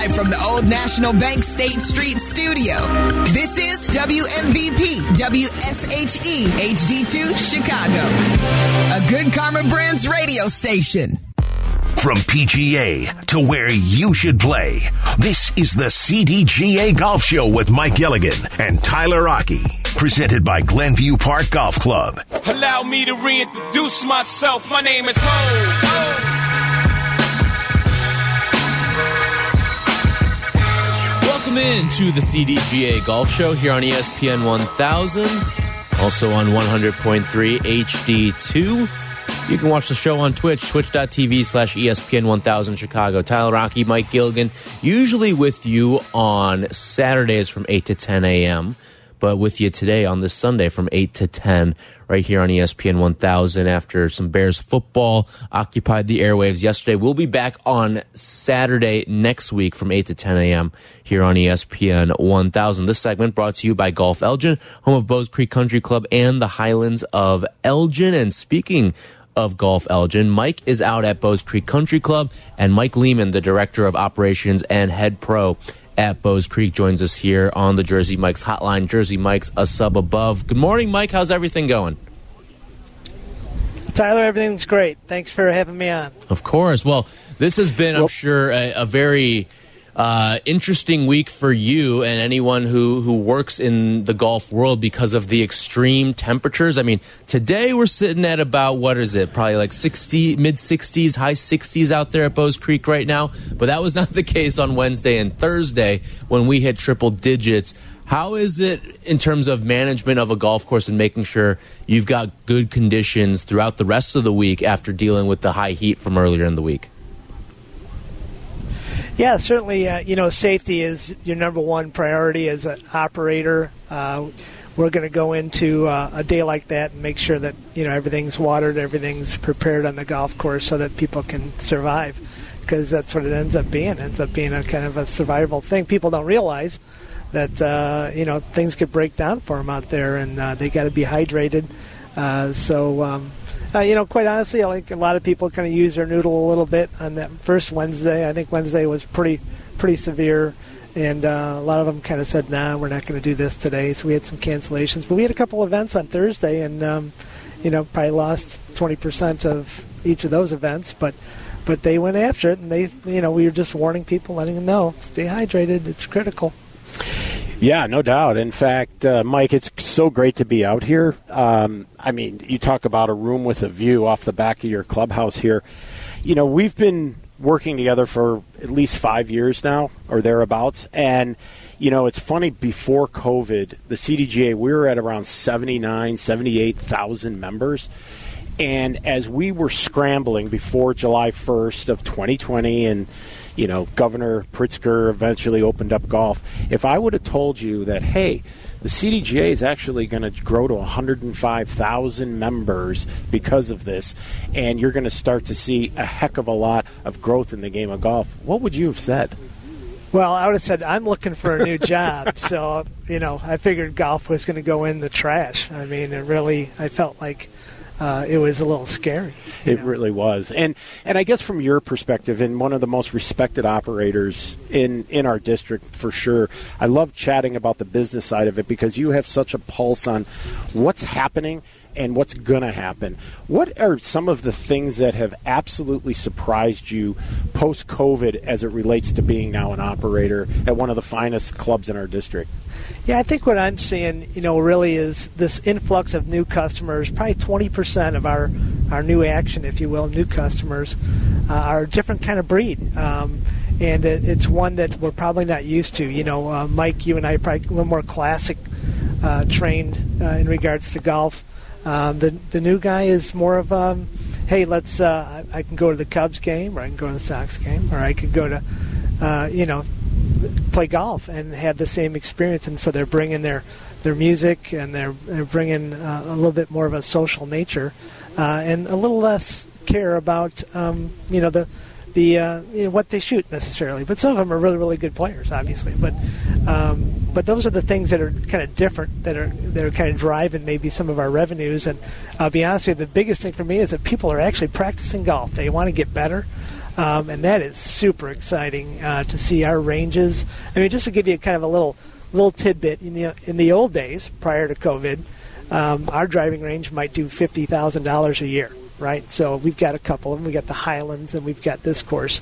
live from the Old National Bank State Street studio. This is WMVP WSHE HD2 Chicago, a Good Karma Brands radio station. From PGA to where you should play, this is the CDGA Golf Show with Mike Gilligan and Tyler Rocky, presented by Glenview Park Golf Club. Allow me to reintroduce myself. My name is Ho. Welcome in to the CDGA Golf Show here on ESPN 1000, also on 100.3 HD2. You can watch the show on Twitch, twitch.tv slash ESPN 1000 Chicago. Tyler Rocky, Mike Gilligan, usually with you on Saturdays from 8 to 10 a.m., but with you today on this Sunday from 8 to 10 right here on ESPN 1000 after some Bears football occupied the airwaves yesterday. We'll be back on Saturday next week from 8 to 10 a.m. here on ESPN 1000. This segment brought to you by Golf Elgin, home of Bowes Creek Country Club and the Highlands of Elgin. And speaking of Golf Elgin. Mike is out at Bowes Creek Country Club, and Mike Lehman, the director of operations and head pro at Bowes Creek, joins us here on the Jersey Mike's hotline. Jersey Mike's a sub above. Good morning, Mike. How's everything going? Tyler, everything's great. Thanks for having me on. Of course. Well, this has been, I'm sure, a, a very uh, interesting week for you and anyone who, who works in the golf world because of the extreme temperatures. I mean, today we're sitting at about, what is it, probably like 60, mid 60s, high 60s out there at Bowes Creek right now. But that was not the case on Wednesday and Thursday when we hit triple digits. How is it in terms of management of a golf course and making sure you've got good conditions throughout the rest of the week after dealing with the high heat from earlier in the week? Yeah, certainly. Uh, you know, safety is your number one priority as an operator. Uh, we're going to go into uh, a day like that and make sure that you know everything's watered, everything's prepared on the golf course so that people can survive. Because that's what it ends up being. It ends up being a kind of a survival thing. People don't realize that uh, you know things could break down for them out there, and uh, they got to be hydrated. Uh, so. Um, uh, you know, quite honestly, I think a lot of people kind of use their noodle a little bit on that first Wednesday. I think Wednesday was pretty pretty severe, and uh, a lot of them kind of said, "Nah, we're not going to do this today." So we had some cancellations, but we had a couple events on Thursday, and um, you know, probably lost 20% of each of those events, but but they went after it, and they, you know, we were just warning people, letting them know, stay hydrated, it's critical. Yeah, no doubt. In fact, uh, Mike, it's so great to be out here. Um, I mean, you talk about a room with a view off the back of your clubhouse here. You know, we've been working together for at least five years now, or thereabouts. And, you know, it's funny, before COVID, the CDGA, we were at around 79, 78,000 members. And as we were scrambling before July 1st of 2020 and you know, Governor Pritzker eventually opened up golf. If I would have told you that, hey, the CDGA is actually going to grow to 105,000 members because of this, and you're going to start to see a heck of a lot of growth in the game of golf, what would you have said? Well, I would have said I'm looking for a new job, so you know I figured golf was going to go in the trash. I mean, it really I felt like uh, it was a little scary. It know? really was, and and I guess from your perspective, and one of the most respected operators in in our district for sure. I love chatting about the business side of it because you have such a pulse on what's happening and what's going to happen. What are some of the things that have absolutely surprised you post COVID as it relates to being now an operator at one of the finest clubs in our district? Yeah, I think what I'm seeing, you know, really is this influx of new customers. Probably 20% of our, our new action, if you will, new customers, uh, are a different kind of breed. Um, and it, it's one that we're probably not used to. You know, uh, Mike, you and I are probably a little more classic uh, trained uh, in regards to golf. Um, the the new guy is more of um, hey, let's uh, I, I can go to the Cubs game, or I can go to the Sox game, or I could go to uh, you know play golf and have the same experience. And so they're bringing their their music and they're, they're bringing uh, a little bit more of a social nature uh, and a little less care about um, you know the the uh, you know, what they shoot necessarily. But some of them are really really good players, obviously. But um, but those are the things that are kind of different that are that are kind of driving maybe some of our revenues. And I'll be honest with you, the biggest thing for me is that people are actually practicing golf. They want to get better. Um, and that is super exciting uh, to see our ranges. I mean, just to give you kind of a little little tidbit in the in the old days prior to COVID, um, our driving range might do fifty thousand dollars a year. Right, so we've got a couple of them. We got the Highlands, and we've got this course,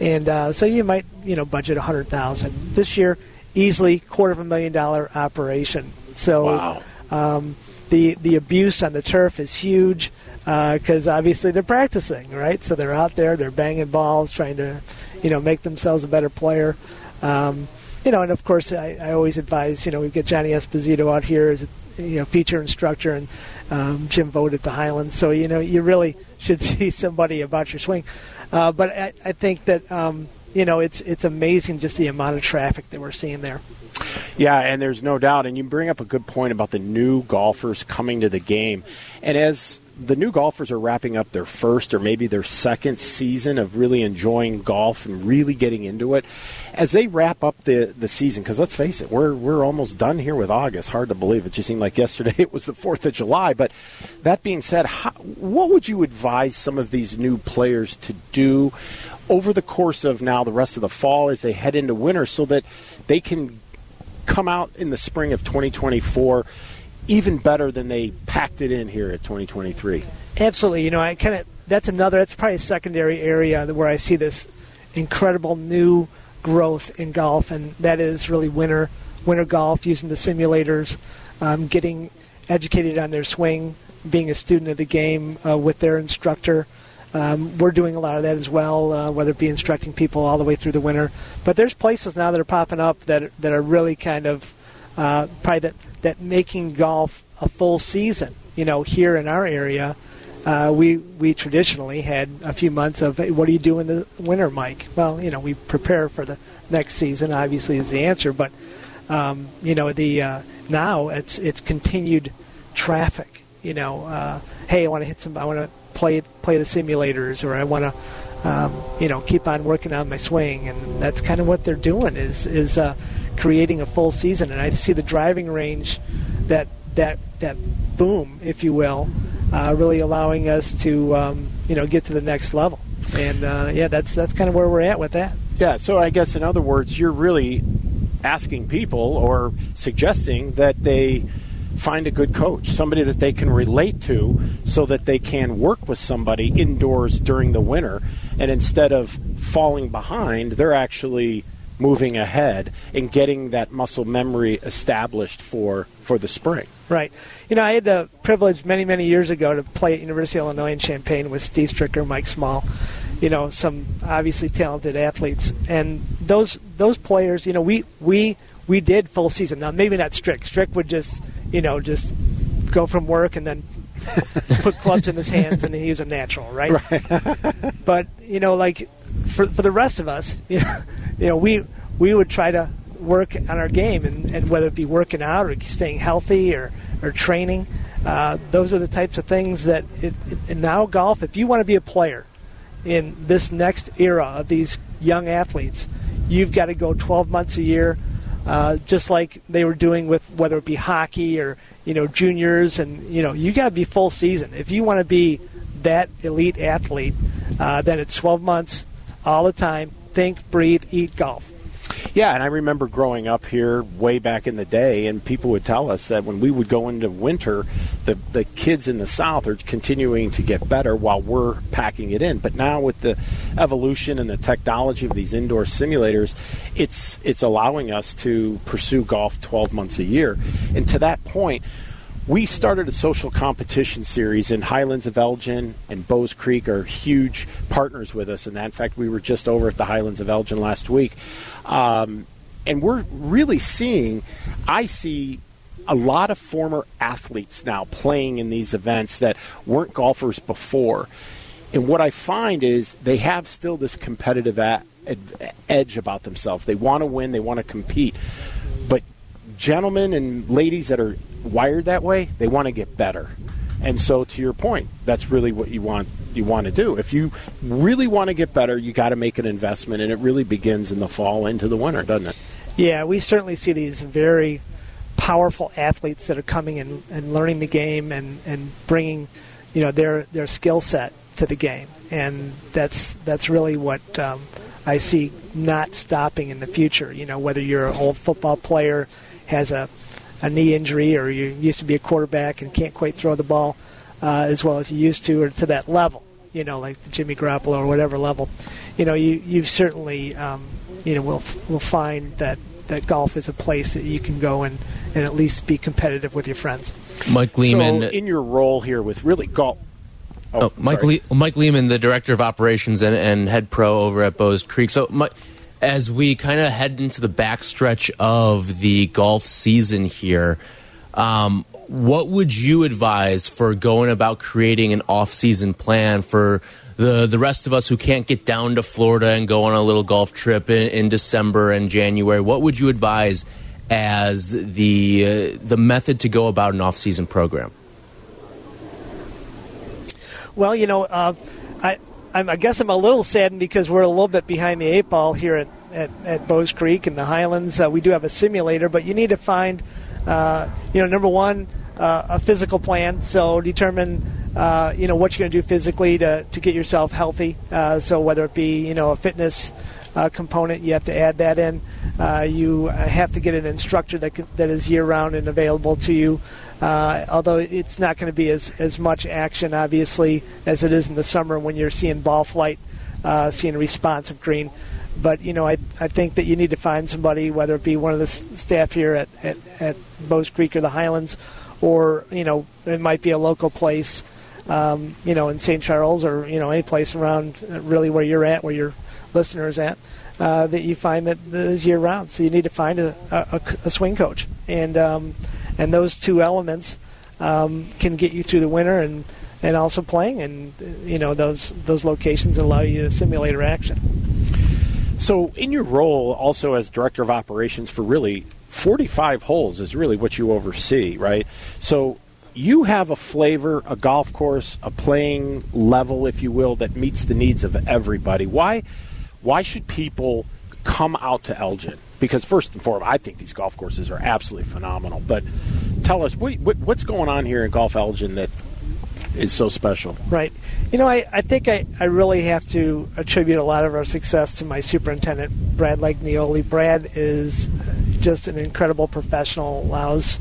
and uh, so you might, you know, budget a hundred thousand this year. Easily quarter of a million dollar operation. So, Wow. um, the the abuse on the turf is huge because obviously they're practicing, right? So they're out there, they're banging balls, trying to, you know, make themselves a better player. Um, you know, and of course, I, I always advise, you know, we've got Johnny Esposito out here as a you know feature instructor, and um, Jim Vogt at the Highlands. So you know, you really should see somebody about your swing. Uh, but I, I think that um, you know it's it's amazing just the amount of traffic that we're seeing there. Yeah, and there's no doubt. And you bring up a good point about the new golfers coming to the game. And as the new golfers are wrapping up their first or maybe their second season of really enjoying golf and really getting into it, as they wrap up the, the season, because let's face it, we're, we're almost done here with August. Hard to believe. It just seemed like yesterday it was the 4th of July. But that being said, how, what would you advise some of these new players to do over the course of now the rest of the fall as they head into winter so that they can come out in the spring of 2024 even better than they packed it in here at 2023. Absolutely. You know, I kind of that's another that's probably a secondary area where I see this incredible new growth in golf, and that is really winter winter golf using the simulators, um, getting educated on their swing, being a student of the game uh, with their instructor. Um, we're doing a lot of that as well, uh, whether it be instructing people all the way through the winter. But there's places now that are popping up that that are really kind of uh, probably that making golf a full season. You know, here in our area, uh, we we traditionally had a few months of hey, what do you do in the winter, Mike? Well, you know, we prepare for the next season. Obviously, is the answer, but um, you know, the uh, now it's it's continued traffic. You know, uh, hey, I want to hit some. I want to play play the simulators, or I want to, um, you know, keep on working on my swing, and that's kind of what they're doing is is uh, creating a full season. And I see the driving range, that that that boom, if you will, uh, really allowing us to um, you know get to the next level. And uh, yeah, that's that's kind of where we're at with that. Yeah, so I guess in other words, you're really asking people or suggesting that they find a good coach, somebody that they can relate to so that they can work with somebody indoors during the winter and instead of falling behind, they're actually moving ahead and getting that muscle memory established for for the spring. Right. You know, I had the privilege many, many years ago to play at University of Illinois in Champaign with Steve Stricker, Mike Small, you know, some obviously talented athletes. And those those players, you know, we we we did full season. Now maybe not Strick. Strick would just, you know, just go from work and then put clubs in his hands and he was a natural, right? right. but, you know, like for for the rest of us, you know, you know, we we would try to work on our game, and, and whether it be working out or staying healthy or, or training, uh, those are the types of things that it, it, now golf. If you want to be a player in this next era of these young athletes, you've got to go 12 months a year, uh, just like they were doing with whether it be hockey or you know juniors, and you know you got to be full season if you want to be that elite athlete. Uh, then it's 12 months all the time. Think, breathe, eat golf. Yeah, and I remember growing up here way back in the day, and people would tell us that when we would go into winter, the the kids in the South are continuing to get better while we're packing it in. But now with the evolution and the technology of these indoor simulators, it's it's allowing us to pursue golf 12 months a year. And to that point, we started a social competition series in Highlands of Elgin and Bowes Creek are huge partners with us. And in fact, we were just over at the Highlands of Elgin last week. Um, and we're really seeing, I see a lot of former athletes now playing in these events that weren't golfers before. And what I find is they have still this competitive a- ed- edge about themselves. They want to win, they want to compete. Gentlemen and ladies that are wired that way, they want to get better. And so to your point, that's really what you want you want to do. If you really want to get better, you got to make an investment and it really begins in the fall into the winter, doesn't it? Yeah, we certainly see these very powerful athletes that are coming and, and learning the game and, and bringing, you know, their their skill set to the game. and that's that's really what um, I see not stopping in the future. You know, whether you're an old football player, has a a knee injury, or you used to be a quarterback and can't quite throw the ball uh, as well as you used to, or to that level. You know, like Jimmy Garoppolo or whatever level. You know, you you certainly um, you know will will find that that golf is a place that you can go and, and at least be competitive with your friends. Mike Lehman. So, in your role here with really golf. Oh, oh Mike, Le- Mike Lehman, the director of operations and, and head pro over at Bowes Creek. So, Mike, as we kind of head into the backstretch of the golf season here, um, what would you advise for going about creating an off-season plan for the the rest of us who can't get down to Florida and go on a little golf trip in, in December and January? What would you advise as the uh, the method to go about an off-season program? Well, you know, uh, I'm, i guess I'm a little saddened because we're a little bit behind the eight ball here at, at, at Bowes Creek and the Highlands. Uh, we do have a simulator, but you need to find, uh, you know, number one, uh, a physical plan. So determine, uh, you know, what you're going to do physically to, to get yourself healthy. Uh, so whether it be, you know, a fitness uh, component, you have to add that in. you have to get an instructor that, can, that is year round and available to you. Uh, although it's not going to be as, as much action, obviously, as it is in the summer when you're seeing ball flight, uh, seeing responsive green. But, you know, I, I think that you need to find somebody, whether it be one of the staff here at, at, at Bowes Creek or the Highlands, or, you know, it might be a local place, um, you know, in St. Charles or, you know, any place around really where you're at, where your listener is at. Uh, that you find that is year round. So you need to find a, a, a swing coach, and um, and those two elements um, can get you through the winter and and also playing and you know those those locations allow you to simulator action. So in your role also as director of operations for really 45 holes is really what you oversee, right? So you have a flavor, a golf course, a playing level, if you will, that meets the needs of everybody. Why why should people come out to Elgin? Because first and foremost, I think these golf courses are absolutely phenomenal. But tell us what, what, what's going on here in Golf Elgin that is so special. Right. You know, I, I think I, I really have to attribute a lot of our success to my superintendent, Brad Legnioli. Brad is just an incredible professional, allows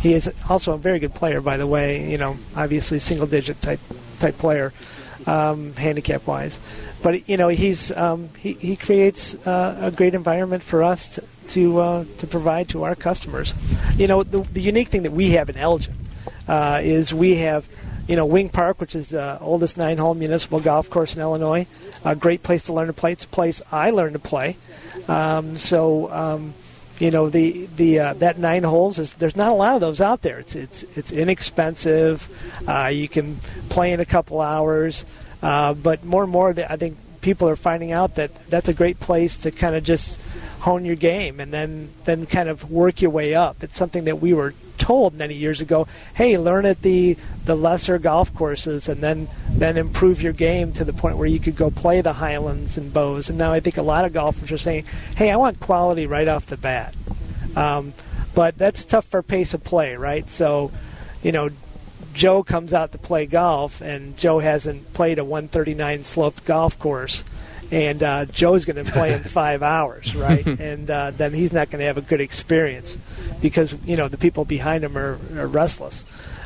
he is also a very good player, by the way. You know, obviously single digit type type player, um, handicap wise but you know he's um, he, he creates uh, a great environment for us to to, uh, to provide to our customers. You know the, the unique thing that we have in Elgin uh, is we have you know Wing Park, which is the oldest nine-hole municipal golf course in Illinois. A great place to learn to play. It's a place I learned to play. Um, so. You know the the uh, that nine holes is there's not a lot of those out there. It's it's it's inexpensive. Uh, you can play in a couple hours. Uh, but more and more, I think people are finding out that that's a great place to kind of just hone your game and then then kind of work your way up. It's something that we were told many years ago. Hey, learn at the the lesser golf courses and then then improve your game to the point where you could go play the Highlands and Bowes. And now I think a lot of golfers are saying, Hey, I want quality right off the bat. Um, but that's tough for pace of play, right? So, you know, Joe comes out to play golf, and Joe hasn't played a 139 sloped golf course, and uh, Joe's going to play in five hours, right? and uh, then he's not going to have a good experience because you know the people behind him are, are restless.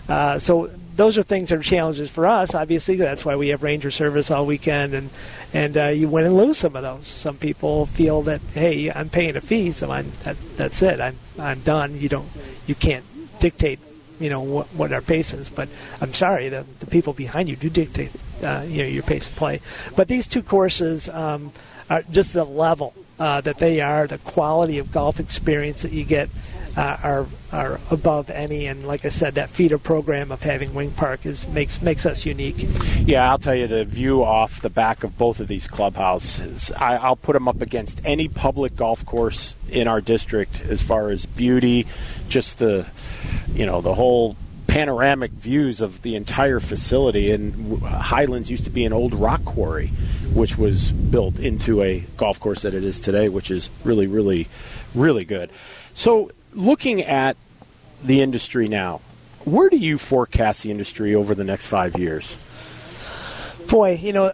Uh, so those are things that are challenges for us. Obviously, that's why we have ranger service all weekend, and and uh, you win and lose some of those. Some people feel that hey, I'm paying a fee, so I'm that, that's it. I'm I'm done. You don't you can't dictate you know what, what our pace is. But I'm sorry, the, the people behind you do dictate uh, you know your pace of play. But these two courses um, are just the level uh, that they are, the quality of golf experience that you get. Uh, are are above any, and like I said, that feeder program of having Wing Park is makes makes us unique. Yeah, I'll tell you the view off the back of both of these clubhouses. I, I'll put them up against any public golf course in our district as far as beauty, just the you know the whole panoramic views of the entire facility. And Highlands used to be an old rock quarry, which was built into a golf course that it is today, which is really, really, really good. So, looking at the industry now, where do you forecast the industry over the next five years? Boy, you know,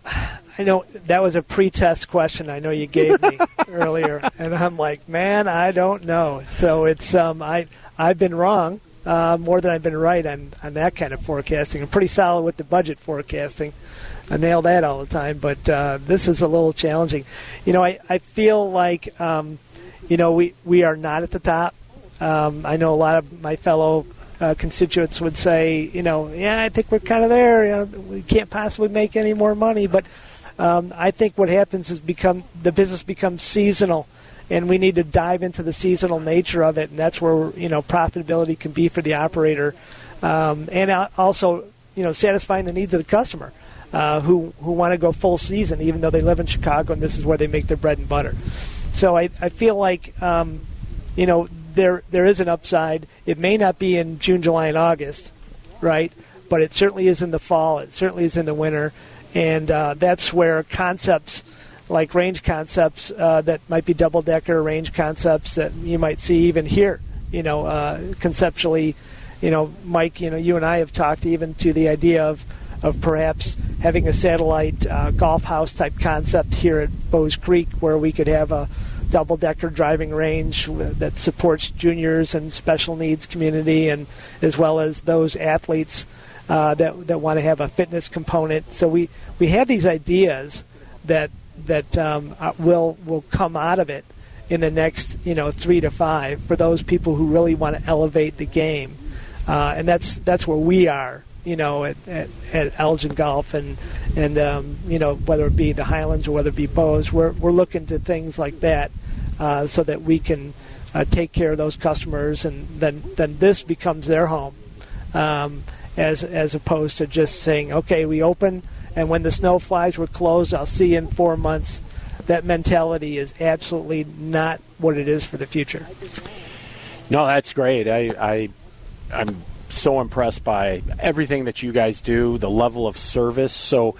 I know that was a pre-test question. I know you gave me earlier, and I'm like, man, I don't know. So it's um, I I've been wrong uh, more than I've been right on on that kind of forecasting. I'm pretty solid with the budget forecasting. I nail that all the time, but uh, this is a little challenging. You know, I I feel like um, you know we we are not at the top. Um, I know a lot of my fellow uh, constituents would say, you know, yeah, I think we're kind of there. You know, we can't possibly make any more money, but um, I think what happens is become the business becomes seasonal, and we need to dive into the seasonal nature of it, and that's where you know profitability can be for the operator, um, and also you know satisfying the needs of the customer. Uh, who who want to go full season, even though they live in Chicago and this is where they make their bread and butter. So I, I feel like um, you know there there is an upside. It may not be in June, July, and August, right? But it certainly is in the fall. It certainly is in the winter, and uh, that's where concepts like range concepts uh, that might be double decker range concepts that you might see even here. You know, uh, conceptually, you know, Mike, you know, you and I have talked even to the idea of of perhaps having a satellite uh, golf house type concept here at Bowes Creek where we could have a double decker driving range that supports juniors and special needs community, and as well as those athletes uh, that that want to have a fitness component. So we we have these ideas that that um, uh, will will come out of it in the next you know three to five for those people who really want to elevate the game, uh, and that's that's where we are. You know, at, at, at Elgin Golf and and um, you know whether it be the Highlands or whether it be Bowes, we're we're looking to things like that uh, so that we can uh, take care of those customers, and then then this becomes their home, um, as as opposed to just saying, okay, we open, and when the snow flies, we're closed. I'll see you in four months. That mentality is absolutely not what it is for the future. No, that's great. I, I I'm so impressed by everything that you guys do, the level of service. So,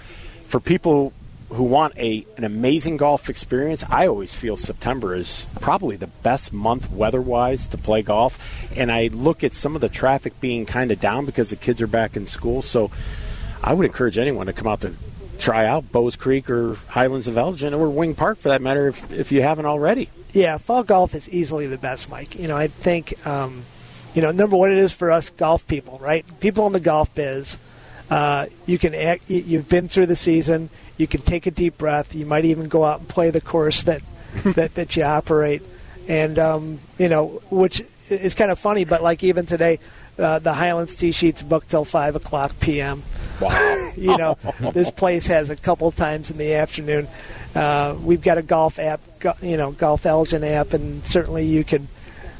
for people who want a an amazing golf experience, I always feel September is probably the best month weather-wise to play golf. And I look at some of the traffic being kind of down because the kids are back in school. So I would encourage anyone to come out to try out Bowes Creek or Highlands of Elgin or Wing Park for that matter if, if you haven't already. Yeah, fall golf is easily the best, Mike. You know, I think, um, you know, number one, it is for us golf people, right? People in the golf biz – uh, you can act, you've been through the season. You can take a deep breath. You might even go out and play the course that that, that you operate, and um, you know which is kind of funny. But like even today, uh, the Highlands tee sheets booked till five o'clock p.m. Wow. you know, this place has a couple times in the afternoon. Uh, we've got a golf app, you know, Golf Elgin app, and certainly you can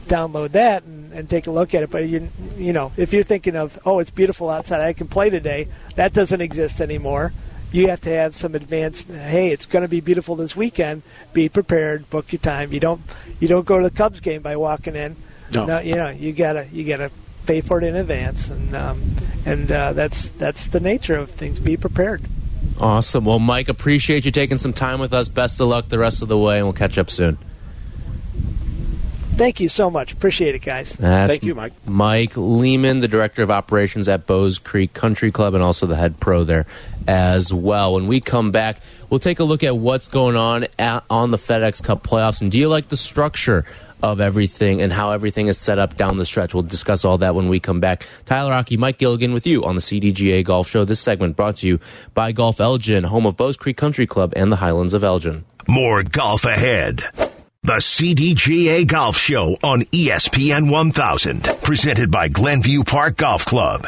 download that and, and take a look at it. But you you know, if you're thinking of oh, it's beautiful outside, I can play today, that doesn't exist anymore. You have to have some advanced. Hey, it's going to be beautiful this weekend. Be prepared. Book your time. You don't you don't go to the Cubs game by walking in. No, no you know you gotta you gotta pay for it in advance, and um, and uh, that's that's the nature of things. Be prepared. Awesome. Well, Mike, appreciate you taking some time with us. Best of luck the rest of the way, and we'll catch up soon. Thank you so much. Appreciate it, guys. That's Thank you, Mike. Mike Lehman, the director of operations at Bowes Creek Country Club, and also the head pro there as well. When we come back, we'll take a look at what's going on at, on the FedEx Cup playoffs. And do you like the structure of everything and how everything is set up down the stretch? We'll discuss all that when we come back. Tyler Aki, Mike Gilligan with you on the CDGA Golf Show. This segment brought to you by Golf Elgin, home of Bowes Creek Country Club and the Highlands of Elgin. More golf ahead. The CDGA Golf Show on ESPN 1000, presented by Glenview Park Golf Club.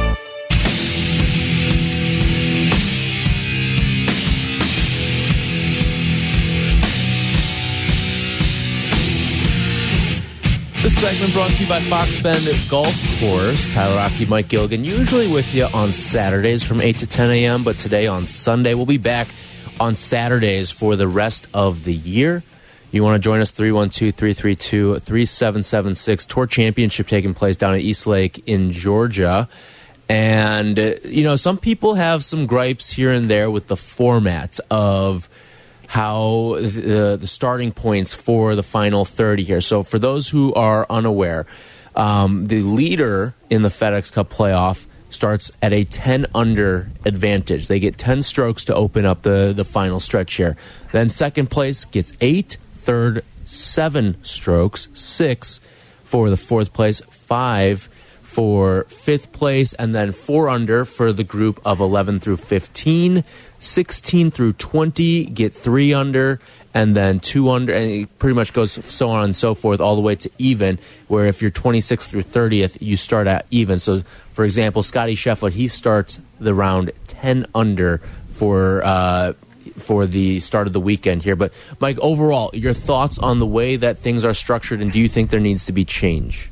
This segment brought to you by Fox Bend Golf Course. Tyler Aki, Mike Gilligan, usually with you on Saturdays from 8 to 10 a.m., but today on Sunday, we'll be back on Saturdays for the rest of the year. You want to join us 312 332 3776. Tour Championship taking place down at East Lake in Georgia. And, uh, you know, some people have some gripes here and there with the format of how the, the starting points for the final 30 here. So, for those who are unaware, um, the leader in the FedEx Cup playoff starts at a 10 under advantage. They get 10 strokes to open up the, the final stretch here. Then second place gets eight, third, seven strokes, six for the fourth place, five for fifth place, and then four under for the group of 11 through 15. 16 through 20 get three under, and then two under, and it pretty much goes so on and so forth all the way to even. Where if you're 26th through 30th, you start at even. So, for example, Scotty Scheffler, he starts the round 10 under for. Uh, for the start of the weekend here. But, Mike, overall, your thoughts on the way that things are structured, and do you think there needs to be change?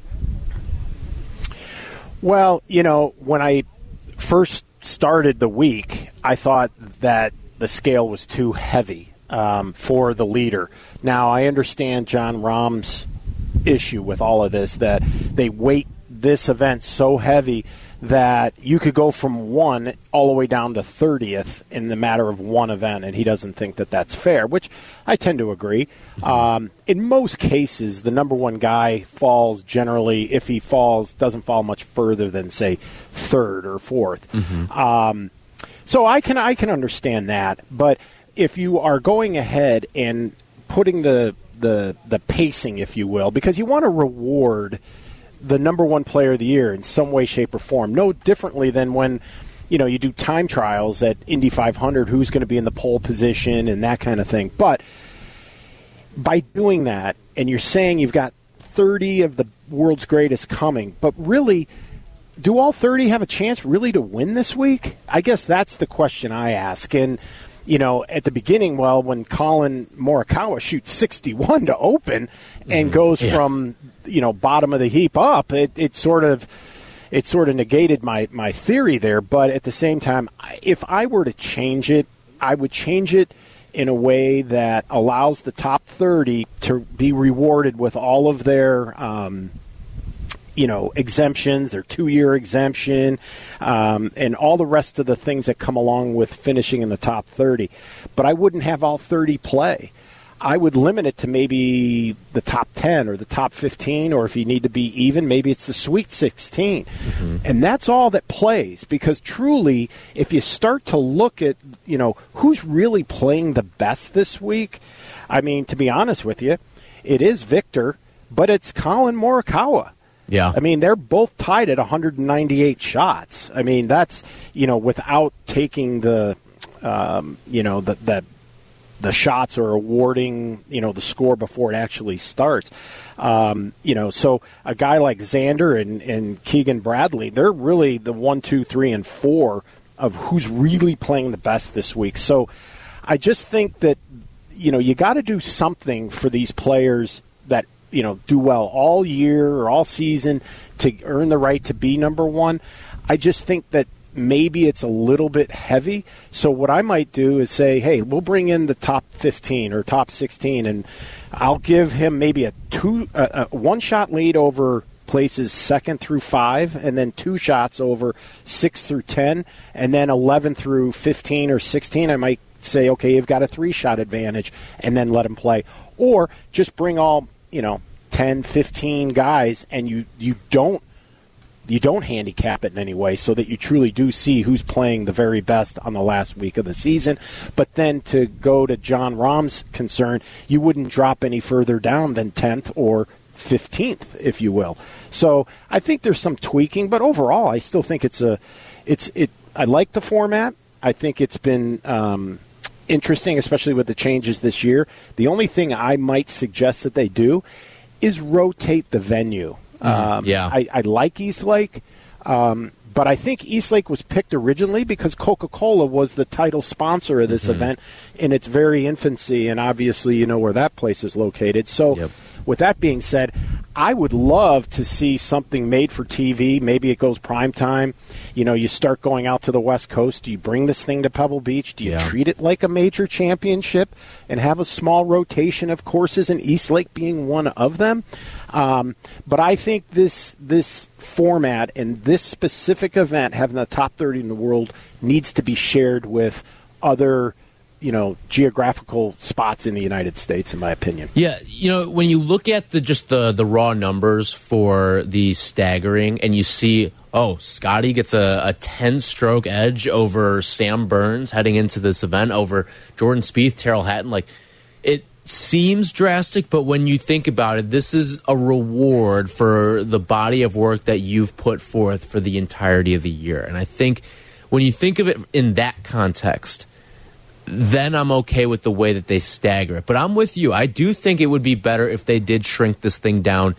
Well, you know, when I first started the week, I thought that the scale was too heavy um, for the leader. Now, I understand Jon Rahm's issue with all of this that they weight this event so heavy that you could go from one all the way down to 30th in the matter of one event, and he doesn't think that that's fair, which I tend to agree. Um, in most cases, the number one guy falls generally, if he falls, doesn't fall much further than, say, third or 4th Um, so I can I can understand that, but if you are going ahead and putting the the the pacing, if you will, because you want to reward the number one player of the year in some way, shape, or form. No differently than when you know you do time trials at Indy 500, who's going to be in the pole position and that kind of thing. But by doing that, and you're saying you've got 30 of the world's greatest coming, but really. Do all 30 have a chance really to win this week? I guess that's the question I ask. And you know, at the beginning, well, when Collin Morikawa shoots 61 to open and goes Yeah. from, you know, bottom of the heap up, it, it sort of it sort of negated my, my theory there. But at the same time, if I were to change it, I would change it in a way that allows the top 30 to be rewarded with all of their um, you know exemptions, their two-year exemption, um, and all the rest of the things that come along with finishing in the top 30. But I wouldn't have all 30 play. I would limit it to maybe the top 10 or the top 15, or if you need to be even, maybe it's the Sweet 16. And that's all that plays because truly, if you start to look at, you know, who's really playing the best this week, I mean, to be honest with you, it is Viktor, but it's Collin Morikawa. Yeah. I mean, they're both tied at 198 shots. I mean, that's you know without taking the um, you know the the the shots or awarding you know the score before it actually starts. Um, you know, so a guy like Xander and, and Keegan Bradley, they're really the one, two, three, and four of who's really playing the best this week. So I just think that you know you got to do something for these players you know do well all year or all season to earn the right to be number one. I just think that maybe it's a little bit heavy. So what I might do is say, hey, we'll bring in the top 15 or top 16, and I'll give him maybe a two, a, a one shot lead over places second through five, and then two shots over six through 10, and then 11 through 15 or 16. I might say, okay, you've got a three shot advantage, and then let him play. Or just bring all, you know, 10, 15 guys, and you, you don't you don't handicap it in any way so that you truly do see who's playing the very best on the last week of the season. But then to go to Jon Rahm's concern, you wouldn't drop any further down than 10th or 15th, if you will. So I think there's some tweaking, but overall, I still think it's a, it's it. I like the format. I think it's been um, interesting, especially with the changes this year. The only thing I might suggest that they do is rotate the venue. Um, yeah. I, I like East Lake, um, but I think East Lake was picked originally because Coca Cola was the title sponsor of this event in its very infancy, and obviously you know where that place is located. So, Yep. With that being said, I would love to see something made for TV. Maybe it goes prime time. You know, you start going out to the West Coast. Do you bring this thing to Pebble Beach? Do you Yeah. treat it like a major championship and have a small rotation of courses, and East Lake being one of them? Um, but I think this this format and this specific event, having the top 30 in the world, needs to be shared with other, you know, geographical spots in the United States, in my opinion. Yeah, you know, when you look at the just the the raw numbers for the staggering, and you see, oh, Scotty gets a, a ten stroke edge over Sam Burns heading into this event over Jordan Spieth, Tyrrell Hatton. Like, it seems drastic, but when you think about it, this is a reward for the body of work that you've put forth for the entirety of the year. And I think when you think of it in that context, then I'm okay with the way that they stagger it. But I'm with you. I do think it would be better if they did shrink this thing down.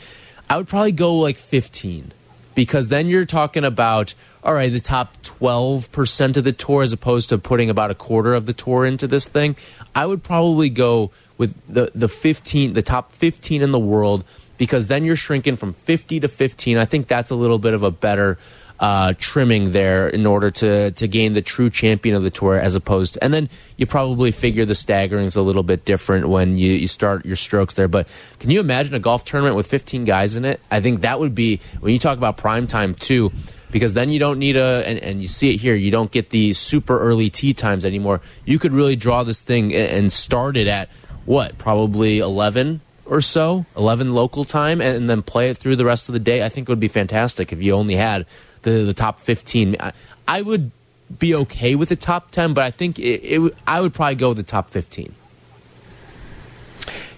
I would probably go like 15 because then you're talking about all right, the top 12% of the tour as opposed to putting about a quarter of the tour into this thing. I would probably go with the the 15 the top 15 in the world because then you're shrinking from 50 to 15. I think that's a little bit of a better uh, trimming there in order to to gain the true champion of the tour as opposed to, and then you probably figure the staggering's a little bit different when you, you start your strokes there but can you imagine a golf tournament with 15 guys in it? I think that would be when you talk about prime time too because then you don't need a and, and you see it here you don't get the super early tee times anymore. You could really draw this thing and start it at what probably 11 or so? 11 local time and then play it through the rest of the day? I think it would be fantastic if you only had the, the top 15 I, I would be okay with the top 10 but i think it, it, i would probably go with the top 15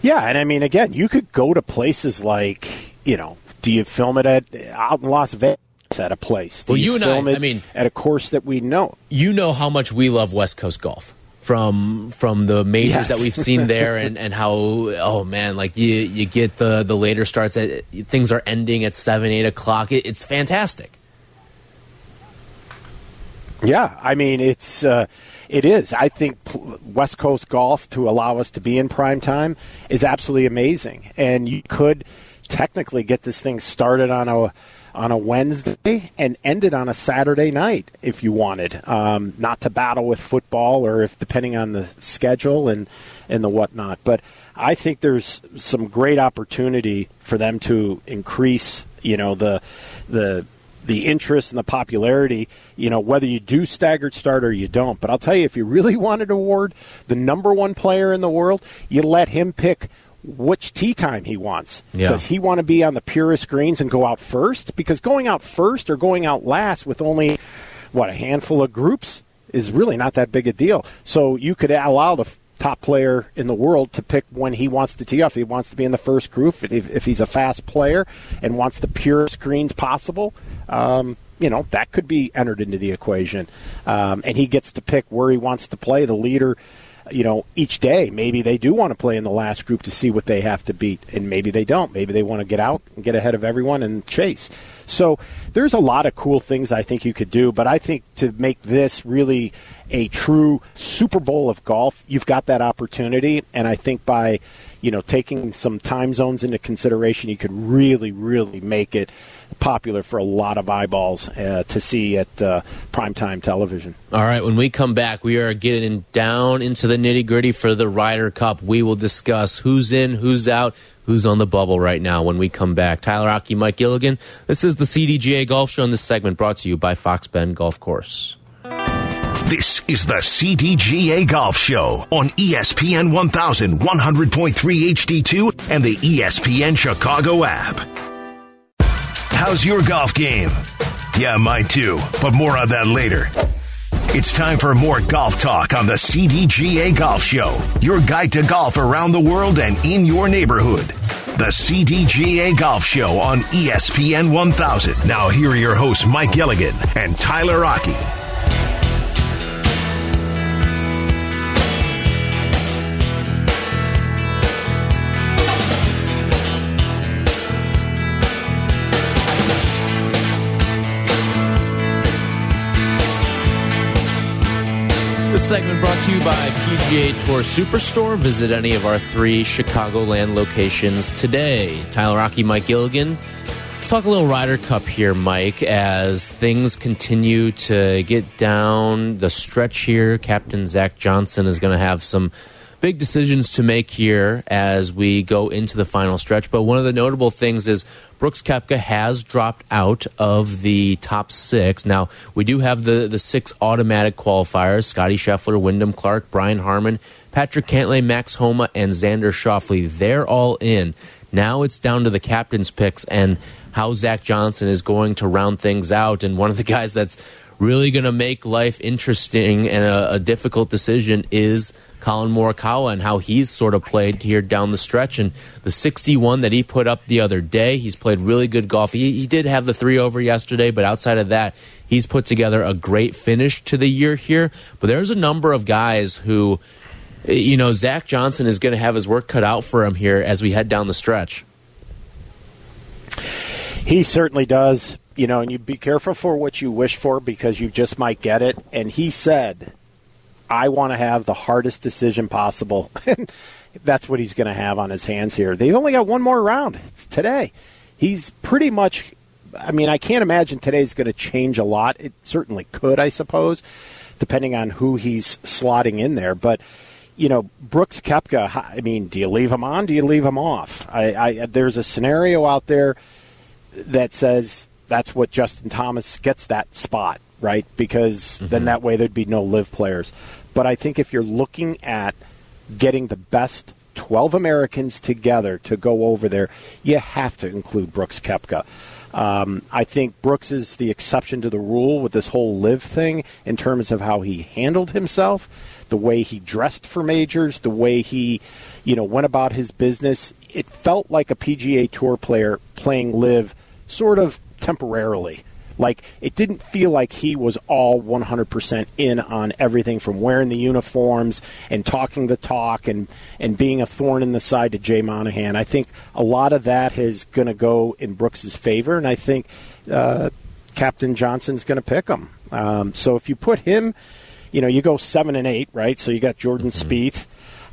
Yeah, and I mean, again, you could go to places like, you know, do you film it at out in Las Vegas at a place? Do Well, you and I- film it I mean- at a course that we know? you know how much we love West Coast golf from from the majors Yes. that we've seen there and, and how oh man like you you get the the later starts at things are ending at seven eight o'clock it, it's fantastic Yeah, I mean, it's uh, it is. I think West Coast golf to allow us to be in prime time is absolutely amazing, and you could technically get this thing started on a on a Wednesday and end it on a Saturday night if you wanted, um, not to battle with football or if depending on the schedule and and the whatnot. But I think there's some great opportunity for them to increase, you know, the the the interest and the popularity, you know, whether you do staggered start or you don't. But I'll tell you, if you really wanted to award the number one player in the world, you let him pick which tee time he wants. Yeah. Does he want to be on the purest greens and go out first? Because going out first or going out last with only, what, a handful of groups is really not that big a deal. So you could allow the top player in the world to pick when he wants to tee off. He wants to be in the first group if, if he's a fast player and wants the purest greens possible. Um, you know that could be entered into the equation, um, and he gets to pick where he wants to play. The leader, you know, each day maybe they do want to play in the last group to see what they have to beat, and maybe they don't. Maybe they want to get out and get ahead of everyone and chase. So there's a lot of cool things I think you could do, but I think to make this really a true Super Bowl of golf, you've got that opportunity, and I think by you know taking some time zones into consideration, you could really, really make it popular for a lot of eyeballs uh, to see at uh, primetime television. all right when we come back we are getting down into the nitty gritty for the Ryder Cup we will discuss who's in who's out who's on the bubble right now when we come back Tyler Aki Mike Gilligan this is the CDGA Golf Show and this segment brought to you by Fox Bend Golf Course This is the CDGA Golf Show on ESPN 1100.3 HD2 and the ESPN Chicago app. How's your golf game? Yeah, mine too, but more on that later. It's time for more golf talk on the CDGA Golf Show, your guide to golf around the world and in your neighborhood. The CDGA Golf Show on ESPN 1000. Now, here are your hosts, Mike Gilligan and Tyler Rocky. The segment brought to you by PGA Tour Superstore. Visit any of our three Chicagoland locations today. Tyler Rocky, Mike Gilligan. Let's talk a little Ryder Cup here, Mike, as things continue to get down the stretch here. Captain Zach Johnson is going to have some big decisions to make here as we go into the final stretch. But one of the notable things is Brooks Koepka has dropped out of the top six. Now, we do have the, the six automatic qualifiers Scotty Scheffler, Wyndham Clark, Brian Harman, Patrick Cantlay, Max Homa, and Xander Schauffele. They're all in. Now it's down to the captain's picks and how Zach Johnson is going to round things out. And one of the guys that's really going to make life interesting and a, a difficult decision is Collin Morikawa and how he's sort of played here down the stretch. And the 61 that he put up the other day, he's played really good golf. He, he did have the three over yesterday, but outside of that, he's put together a great finish to the year here. But there's a number of guys who, you know, Zach Johnson is going to have his work cut out for him here as we head down the stretch. He certainly does. You know, and you be careful for what you wish for because you just might get it. And he said, I want to have the hardest decision possible. And that's what he's going to have on his hands here. They've only got one more round today. He's pretty much, I mean, I can't imagine today's going to change a lot. It certainly could, I suppose, depending on who he's slotting in there. But, you know, Brooks Koepka, I mean, do you leave him on? Do you leave him off? I, I, there's a scenario out there that says that's what Justin Thomas gets that spot, right? Because mm-hmm. then that way there'd be no LIV players. But I think if you're looking at getting the best 12 Americans together to go over there, you have to include Brooks Koepka. Um, I think Brooks is the exception to the rule with this whole LIV thing in terms of how he handled himself, the way he dressed for majors, the way he, you know, went about his business. It felt like a PGA Tour player playing LIV, sort of temporarily. Like it didn't feel like he was all 100% in on everything from wearing the uniforms and talking the talk and and being a thorn in the side to Jay Monahan. I think a lot of that is going to go in Brooks's favor, and I think uh, Captain Johnson's going to pick him. Um, so if you put him, you know, you go seven and eight, right? So you got Jordan mm-hmm. Spieth.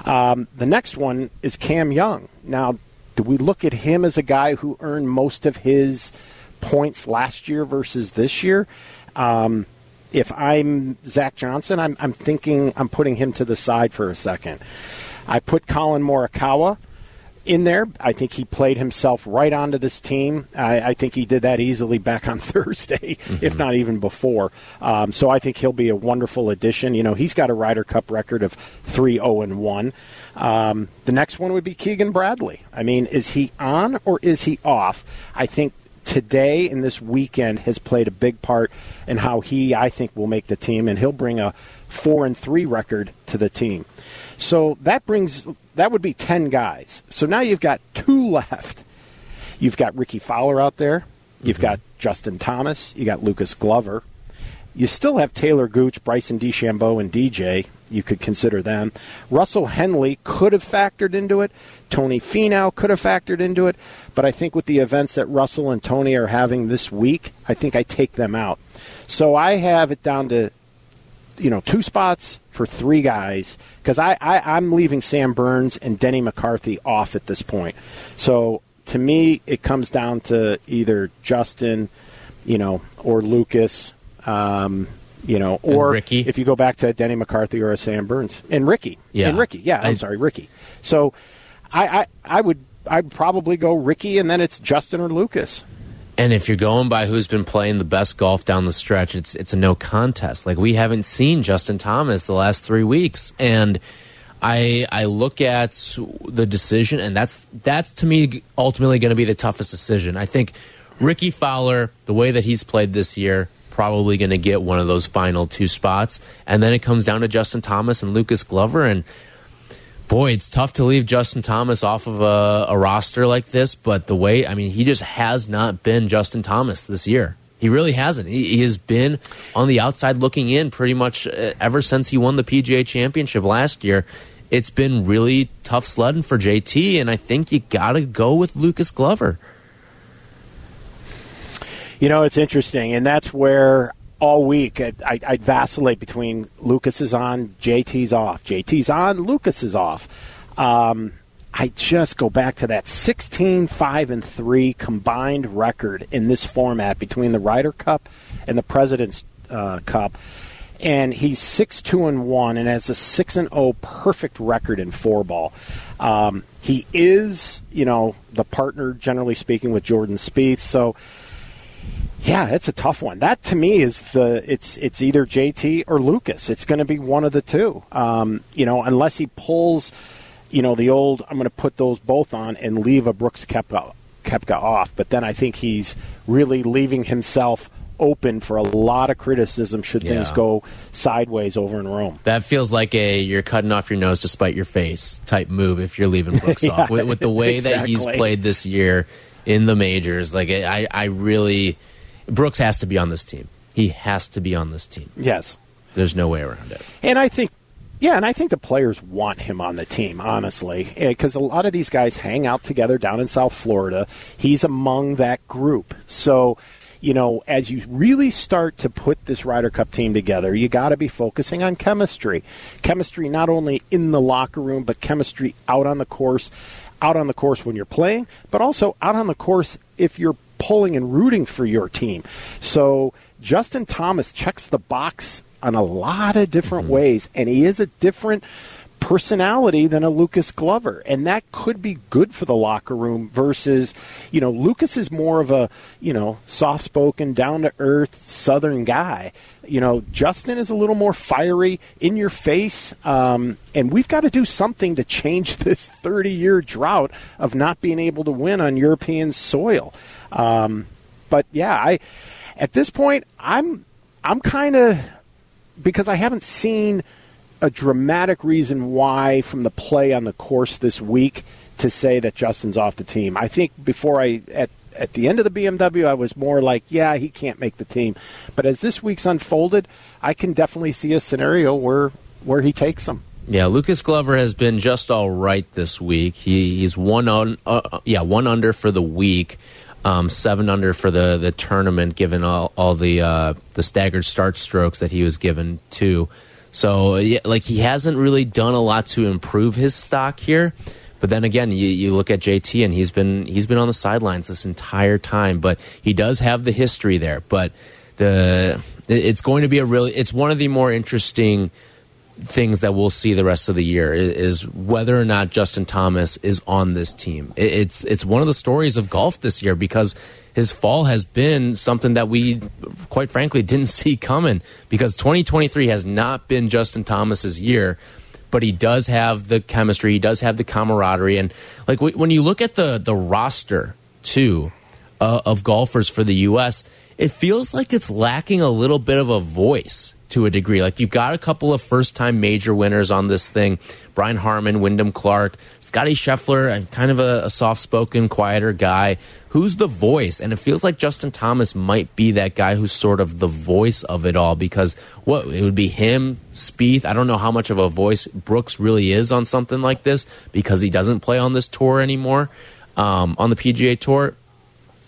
Um, the next one is Cam Young. Now, do we look at him as a guy who earned most of his points last year versus this year? Um, if I'm Zach Johnson, I'm, I'm thinking I'm putting him to the side for a second. I put Collin Morikawa in there. I think he played himself right onto this team. I, I think he did that easily back on Thursday, mm-hmm. if not even before. Um, so I think he'll be a wonderful addition. You know, he's got a Ryder Cup record of 3 0 and 1. Um, the next one would be Keegan Bradley. I mean, is he on or is he off? I think today and this weekend has played a big part in how he, I think, will make the team, and he'll bring a four and three record to the team. So that brings that would be ten guys. So now you've got two left. You've got Rickie Fowler out there. You've mm-hmm. got Justin Thomas. You got Lucas Glover. You still have Talor Gooch, Bryson DeChambeau, and DJ. You could consider them. Russell Henley could have factored into it. Tony Finau could have factored into it. But I think with the events that Russell and Tony are having this week, I think I take them out. So I have it down to, you know, two spots for three guys because I, I, I'm leaving Sam Burns and Denny McCarthy off at this point. So to me, it comes down to either Justin, you know, or Lucas um, you know, or if you go back to Denny McCarthy or a Sam Burns and Rickie, yeah, and Rickie, yeah, I'm I, sorry, Rickie. So, I, I, I would, I'd probably go Rickie, and then it's Justin or Lucas. And if you're going by who's been playing the best golf down the stretch, it's it's a no contest. Like we haven't seen Justin Thomas the last three weeks, and I I look at the decision, and that's that's to me ultimately going to be the toughest decision. I think Rickie Fowler, the way that he's played this year, probably going to get one of those final two spots. And then it comes down to Justin Thomas and Lucas Glover. And boy, it's tough to leave Justin Thomas off of a, a roster like this. But the way, I mean, he just has not been Justin Thomas this year. He really hasn't. He, he, has been on the outside looking in pretty much uh, ever since he won the PGA Championship last year. It's been really tough sledding for JT, and I think you got to go with Lucas Glover. You know, it's interesting, and that's where all week, I, I'd vacillate between Lucas is on, JT's off, JT's on, Lucas is off. Um, I just go back to that 16 5 and 3 combined record in this format between the Ryder Cup and the President's uh, Cup. And he's 6 2 and 1 and has a 6 and 0 perfect record in four ball. Um, he is, you know, the partner, generally speaking, with Jordan Spieth. So, yeah, it's a tough one. That to me is the it's it's either JT or Lucas. It's going to be one of the two. Um, you know, unless he pulls you know, the old, I'm going to put those both on and leave a Brooks Koepka, Koepka off. But then I think he's really leaving himself open for a lot of criticism should yeah. things go sideways over in Rome. That feels like a you're cutting off your nose to spite your face type move if you're leaving Brooks yeah, off. With, with, the way exactly. that he's played this year in the majors, like I, I really, Brooks has to be on this team. He has to be on this team. Yes. There's no way around it. And I think yeah, and I think the players want him on the team, honestly, eh, because a lot of these guys hang out together down in South Florida. He's among that group. So, you know, as you really start to put this Ryder Cup team together, you got to be focusing on chemistry. Chemistry not only in the locker room, but chemistry out on the course, out on the course when you're playing, but also out on the course if you're pulling and rooting for your team. So, Justin Thomas checks the box on a lot of different mm-hmm. ways, and he is a different personality than a Lucas Glover, and that could be good for the locker room. Versus, you know, Lucas is more of a you know soft-spoken, down-to-earth Southern guy. You know, Justin is a little more fiery, in your face, um, and we've got to do something to change this 30-year drought of not being able to win on European soil. Um, but yeah, I at this point, I'm I'm kind of because I haven't seen a dramatic reason why from the play on the course this week to say that Justin's off the team. I think before I at at the end of the BMW, I was more like, yeah, he can't make the team. But as this week's unfolded, I can definitely see a scenario where where he takes them. Yeah, Lucas Glover has been just all right this week. He, he's one on, uh, yeah, one under for the week um, seven under for the the tournament, given all, all the uh, the staggered start strokes that he was given too. So like he hasn't really done a lot to improve his stock here. But then again, you, you look at JT and he's been he's been on the sidelines this entire time. But he does have the history there. But the it's going to be a really it's one of the more interesting things that we'll see the rest of the year is whether or not Justin Thomas is on this team. It's it's one of the stories of golf this year because his fall has been something that we quite frankly didn't see coming because 2023 has not been Justin Thomas's year but he does have the chemistry he does have the camaraderie and like when you look at the the roster too uh, of golfers for the US it feels like it's lacking a little bit of a voice to a degree. Like you've got a couple of first time major winners on this thing Brian Harman, Wyndham Clark, Scotty Scheffler, and kind of a, a soft spoken, quieter guy. Who's the voice? And it feels like Justin Thomas might be that guy who's sort of the voice of it all because what it would be him, Spieth. I don't know how much of a voice Brooks really is on something like this because he doesn't play on this tour anymore, um, on the PGA Tour.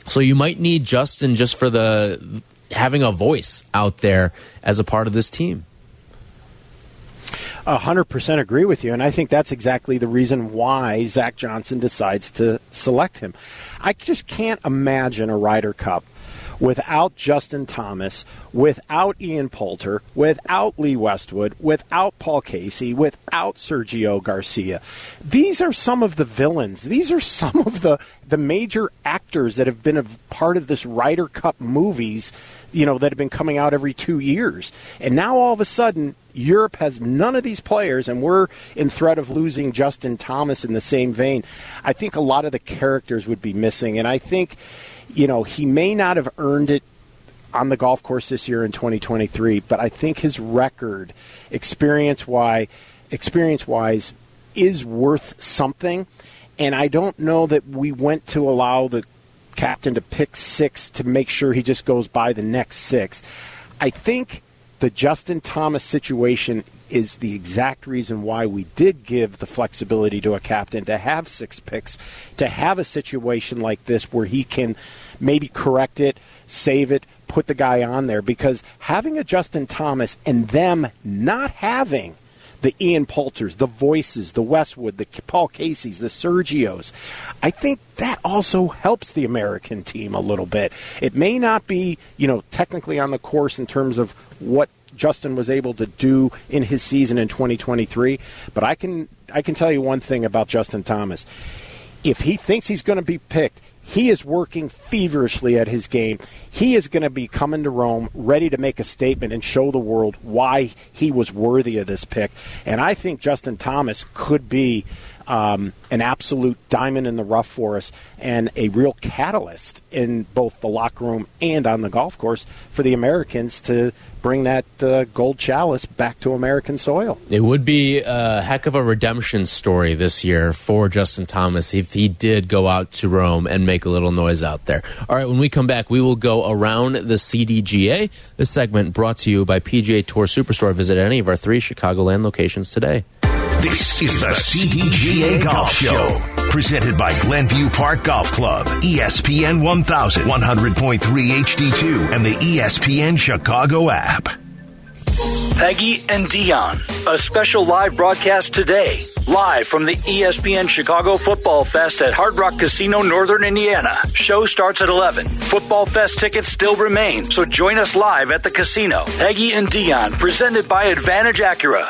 So you might need Justin just for the having a voice out there as a part of this team. A hundred percent agree with you, and I think that's exactly the reason why Zach Johnson decides to select him. I just can't imagine a Ryder Cup without Justin Thomas, without Ian Poulter, without Lee Westwood, without Paul Casey, without Sergio Garcia. These are some of the villains. These are some of the, the major actors that have been a part of this Ryder Cup movies, you know, that have been coming out every two years. And now all of a sudden, Europe has none of these players, and we're in threat of losing Justin Thomas in the same vein. I think a lot of the characters would be missing, and I think you know, he may not have earned it on the golf course this year in 2023, but I think his record, experience wise, experience wise, is worth something. And I don't know that we went to allow the captain to pick six to make sure he just goes by the next six. I think the Justin Thomas situation is the exact reason why we did give the flexibility to a captain to have six picks, to have a situation like this where he can maybe correct it, save it, put the guy on there because having a Justin Thomas and them not having the Ian Poulters, the Voices, the Westwood, the Paul Caseys, the Sergios. I think that also helps the American team a little bit. It may not be, you know, technically on the course in terms of what Justin was able to do in his season in 2023, but I can I can tell you one thing about Justin Thomas. If he thinks he's going to be picked, he is working feverishly at his game. He is going to be coming to Rome ready to make a statement and show the world why he was worthy of this pick. And I think Justin Thomas could be um, an absolute diamond in the rough for us and a real catalyst in both the locker room and on the golf course for the Americans to bring that uh, gold chalice back to American soil. It would be a heck of a redemption story this year for Justin Thomas if he did go out to Rome and make a little noise out there. All right, when we come back, we will go around the CDGA. This segment brought to you by PGA Tour Superstore. Visit any of our three Chicagoland locations today. This is the CDGA Golf Show, presented by Glenview Park Golf Club, ESPN 1000, 100.3 HD2, and the ESPN Chicago app. Peggy and Dion, a special live broadcast today, live from the ESPN Chicago Football Fest at Hard Rock Casino, Northern Indiana. Show starts at 11. Football Fest tickets still remain, so join us live at the casino. Peggy and Dion, presented by Advantage Acura.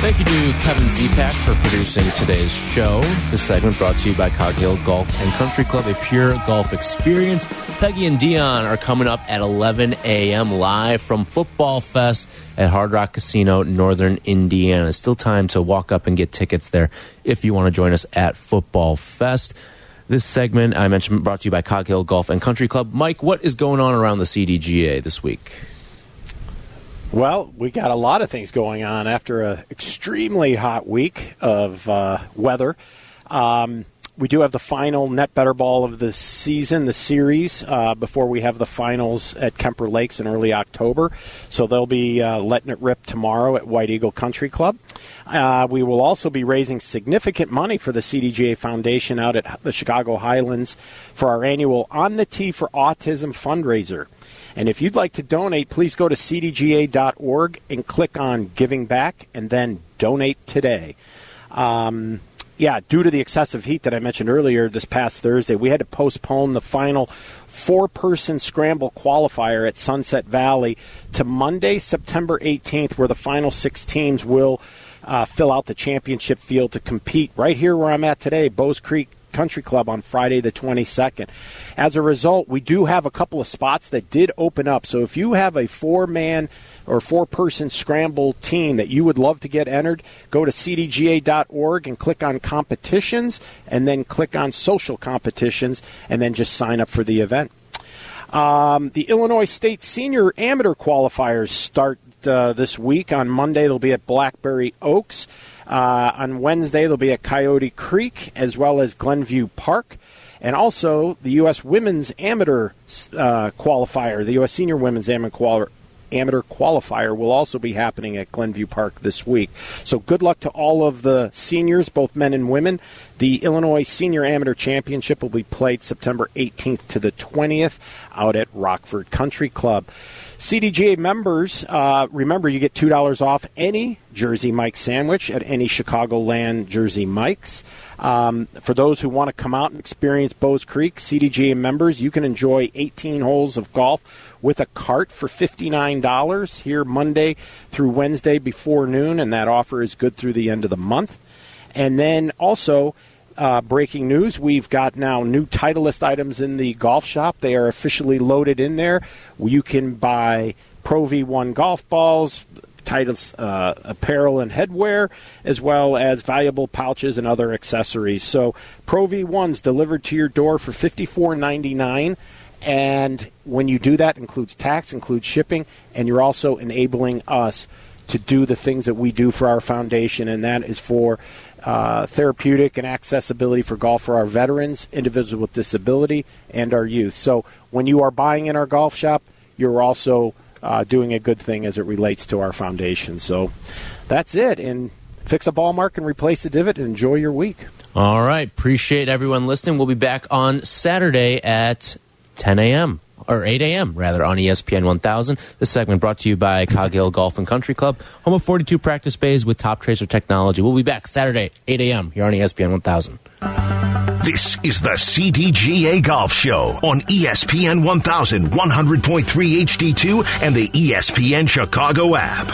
Thank you to Kevin Zepak for producing today's show. This segment brought to you by Cog Hill Golf and Country Club, a pure golf experience. Peggy and Dion are coming up at 11 a.m. live from Football Fest at Hard Rock Casino, Northern Indiana. Still time to walk up and get tickets there if you want to join us at Football Fest. This segment I mentioned brought to you by Cog Hill Golf and Country Club. Mike, what is going on around the CDGA this week? Well, we got a lot of things going on after an extremely hot week of uh, weather. Um, we do have the final net better ball of the season, the series, uh, before we have the finals at Kemper Lakes in early October. So they'll be uh, letting it rip tomorrow at White Eagle Country Club. Uh, we will also be raising significant money for the CDGA Foundation out at the Chicago Highlands for our annual On the Tee for Autism fundraiser. And if you'd like to donate, please go to cdga.org and click on Giving Back and then donate today. Um, yeah, due to the excessive heat that I mentioned earlier this past Thursday, we had to postpone the final four person scramble qualifier at Sunset Valley to Monday, September 18th, where the final six teams will uh, fill out the championship field to compete right here where I'm at today, Bowes Creek Country Club on Friday the 22nd. As a result, we do have a couple of spots that did open up. So if you have a four man or four person scramble team that you would love to get entered, go to cdga.org and click on competitions and then click on social competitions and then just sign up for the event. Um, the Illinois State Senior Amateur Qualifiers start uh, this week. On Monday, they'll be at Blackberry Oaks. Uh, on Wednesday, they'll be at Coyote Creek as well as Glenview Park. And also the U.S. Women's Amateur uh, Qualifier, the U.S. Senior Women's Amateur Qualifier amateur qualifier will also be happening at Glenview Park this week. So good luck to all of the seniors, both men and women. The Illinois Senior Amateur Championship will be played September 18th to the 20th out at Rockford Country Club. CDGA members, uh, remember you get $2 off any Jersey Mike sandwich at any Chicagoland Jersey Mike's. Um, for those who want to come out and experience Bowes Creek, CDGA members, you can enjoy 18 holes of golf with a cart for $59 here Monday through Wednesday before noon, and that offer is good through the end of the month. And then also, uh, breaking news we've got now new Titleist items in the golf shop. They are officially loaded in there. You can buy Pro V1 golf balls, Titleist uh, apparel and headwear, as well as valuable pouches and other accessories. So Pro V1's delivered to your door for $54.99. And when you do that, includes tax, includes shipping, and you're also enabling us to do the things that we do for our foundation, and that is for uh, therapeutic and accessibility for golf for our veterans, individuals with disability, and our youth. So when you are buying in our golf shop, you're also uh, doing a good thing as it relates to our foundation. So that's it. And fix a ball mark and replace the divot and enjoy your week. All right. Appreciate everyone listening. We'll be back on Saturday at 10 a.m. or 8 a.m. rather on ESPN 1000. This segment brought to you by Cog Hill Golf and Country Club, home of 42 practice bays with top tracer technology. We'll be back Saturday 8 a.m. here on ESPN 1000. This is the CDGA Golf Show on ESPN 1100.3 HD2 and the ESPN Chicago app.